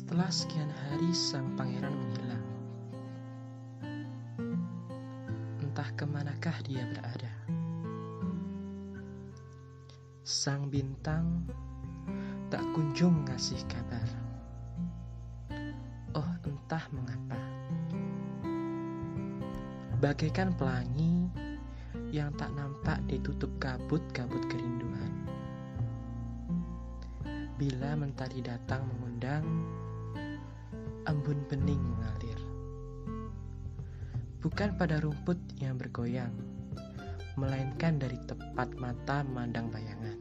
Setelah sekian hari sang pangeran menghilang. Entah ke manakah dia berada. Sang bintang tak kunjung ngasih kabar. Oh entah mengapa. Bagaikan pelangi yang tak nampak ditutup kabut-kabut kerinduan. Bila mentari datang mengundang, embun bening mengalir. Bukan pada rumput yang bergoyang, melainkan dari tepat mata memandang bayangan.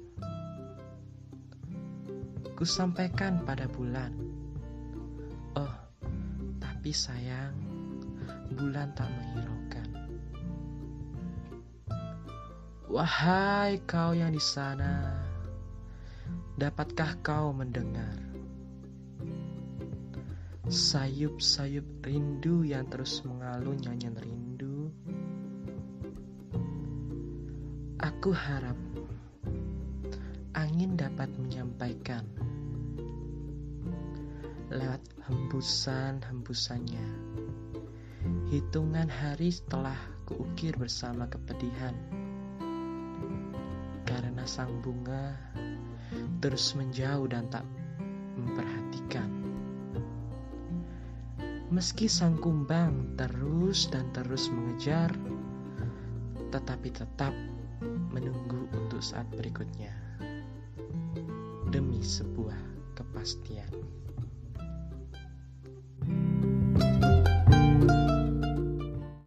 Ku sampaikan pada bulan, oh, tapi sayang, bulan tak menghiraukan. Wahai kau yang di sana, dapatkah kau mendengar? Sayup-sayup rindu yang terus mengalun nyanyian rindu. Aku harap angin dapat menyampaikan lewat hembusan-hembusannya. Hitungan hari setelah kuukir bersama kepedihan. Karena sang bunga terus menjauh dan tak memperhatikan. Meski sang kumbang terus dan terus mengejar, tetapi tetap menunggu untuk saat berikutnya demi sebuah kepastian.